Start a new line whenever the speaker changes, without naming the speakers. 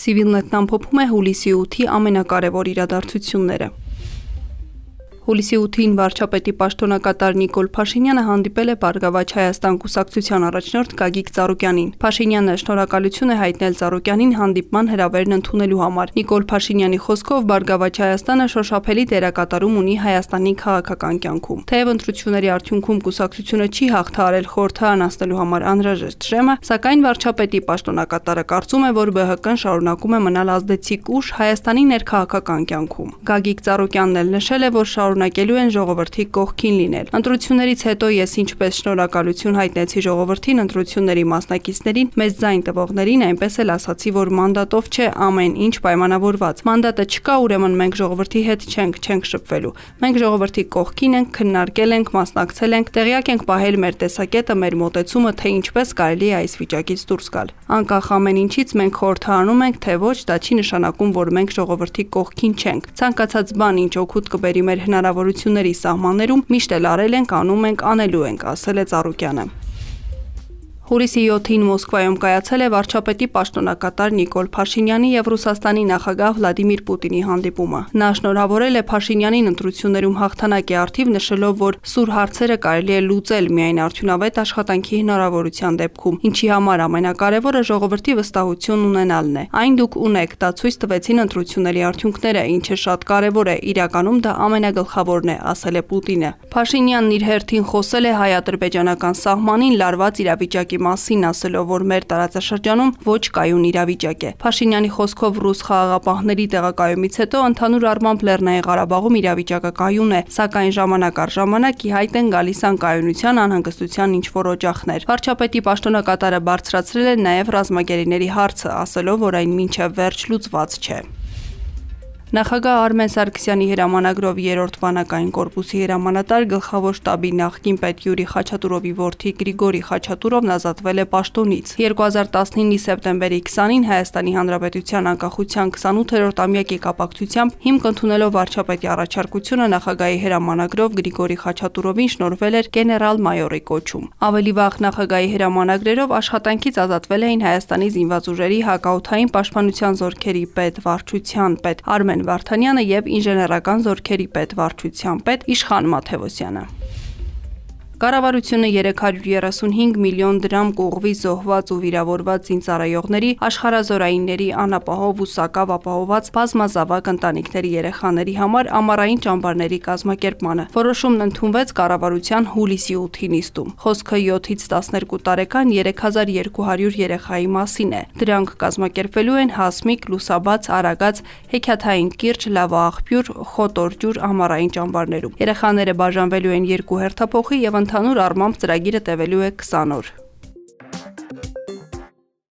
Civilnet-ն ամփոփում է հուլիսի 8-ի ամենակարևոր իրադարձությունները։ Հուլիսի 8-ին վարչապետի պաշտոնակատար Նիկոլ Փաշինյանը հանդիպել է Բարգավաճ Հայաստան կուսակցության առաջնորդ Գագիկ Ծառուկյանին։ Փաշինյանը շնորհակալություն է հայտնել Ծառուկյանին հանդիպման հրավերն ընդունելու համար։ Նիկոլ Փաշինյանի խոսքով Բարգավաճ Հայաստանը շոշափելի դերակատարում ունի Հայաստանի քաղաքական կյանքում։ Թեև ընտրությունների արդյունքում կուսակցությունը չի հաղթահարել խորհրդարան անցնելու համար անհրաժեշտ շեմը, սակայն վարչապետի պաշտոնակատարը կարծում է, որ ԲՀԿ-ն շարունակում է մնալ ազդեցիկ ուժ Հայաստանի ներքաղաքական կյանքում։ Գագիկ Ծառուկյանն էլ նշել է, որ շարունակ շարունակելու են ժողովրդի կողքին լինել։ Ընտրություններից հետո ես ինչպես շնորհակալություն հայտնեցի ժողովրդին, ընտրությունների մասնակիցներին, մեծ ձայն տվողներին, այնպես էլ ասացի, որ մանդատով չէ ամեն ինչ պայմանավորված։ Մանդատը չկա, ուրեմն մենք ժողովրդի հետ չենք, չենք շփվելու։ Մենք ժողովրդի կողքին ենք, քննարկել ենք, մասնակցել ենք, տեղյակ ենք պահել մեր տեսակետը, մեր մոտեցումը, թե ինչպես կարելի է այս վիճակից դուրս գալ։ Անկախ ամեն ինչից մենք խորհրդանում ենք, թե ոչ, դա չի նշանակում, որ մենք ժողովրդի կողքին չենք։ Ցանկացած բան, ինչ օգուտ կբերի մեր հնարավոր հնարավորությունների սահմաններում միշտ էլ արել ենք, անում ենք, անելու ենք, ասել է Ծառուկյանը։ Հուլիսի 7-ին Մոսկվայում կայացել է վարչապետի պաշտոնակատար Նիկոլ Փաշինյանի եւ Ռուսաստանի նախագահ Վլադիմիր Պուտինի հանդիպումը։ Նա շնորհավորել է Փաշինյանին ընտրություններում հաղթանակի արդիվ նշելով, որ սուր հարցերը կարելի է լուծել միայն արդյունավետ աշխատանքի հնարավորության դեպքում, ինչի համար ամենակարևորը ժողովրդի վստահություն ունենալն է։ Այն դուք ունեք, դա ցույց տվեցին ընտրությունների արդյունքները, ինչը շատ կարևոր է, իրականում դա ամենագլխավորն է, ասել է Պուտինը։ Փաշինյանն իր հերթին խոսել է հայ-ադրբեջանական սահմանին լարված իրավիճակի մասին, ասելով, որ մեր տարածաշրջանում ոչ կայուն իրավիճակ է։ Փաշինյանի խոսքով ռուս խաղաղապահների տեղակայումից հետո ընդհանուր առմամբ Լեռնային Ղարաբաղում իրավիճակը կայուն է, սակայն ժամանակ առ ժամանակ ի հայտ են գալիս անկայունության, անհանգստության ինչ-որ օջախներ։ Վարչապետի պաշտոնակատարը բարձրացրել է նաև ռազմագերիների հարցը, ասելով, որ այն մինչև վերջ լուծված չէ։ Նախագահ Արմեն Սարգսյանի հրամանագրով 3-րդ վանակային կորպուսի հրամանատար գլխավոր շտաբի նախկին պետ Յուրի Խաչատուրովի որդի Գրիգորի Խաչատուրովն ազատվել է պաշտոնից։ 2019-ի սեպտեմբերի 20-ին Հայաստանի Հանրապետության անկախության 28-րդ ամյակի կապակցությամբ հիմք ընդունելով վարչապետի առաջարկությունը նախագահի հրամանագրով Գրիգորի Խաչատուրովին շնորհվել էր գեներալ-մայորի կոչում։ Ավելի վաղ նախագահի հրամանագրերով աշխատանքից ազատվել էին Հայաստանի զինված ուժերի հակաօթային պաշտպանության զորքերի պետ վարչության պետ Արմեն Վարդանյանը եւ ինժեներական զորքերի պետ վարչության պետ Իշխան Մաթևոսյանը։ Կառավարությունը 335 միլիոն դրամ կողվի զոհված ու վիրավորված զինծառայողների աշխարազորայինների անապահով ու սակավ ապահոված բազմազավակ ընտանիքների երեխաների համար ամառային ճամբարների կազմակերպմանը։ Որոշումն ընդունվեց կառավարության հուլիսի 8-ի նիստում։ Խոսքը 7-ից 12 տարեկան 3200 երեխայի մասին է։ Դրանք կազմակերպվելու են Հասմիկ, Լուսաբաց, Արագած, Հեքիաթային կիրճ, Լավաղբյուր, Խոտորջուր ամառային ճամբարներում։ Երեխաները բաժանվելու են երկու հերթափոխի եւ ընդհանուր առմամբ ծրագիրը տևելու է 20 օր։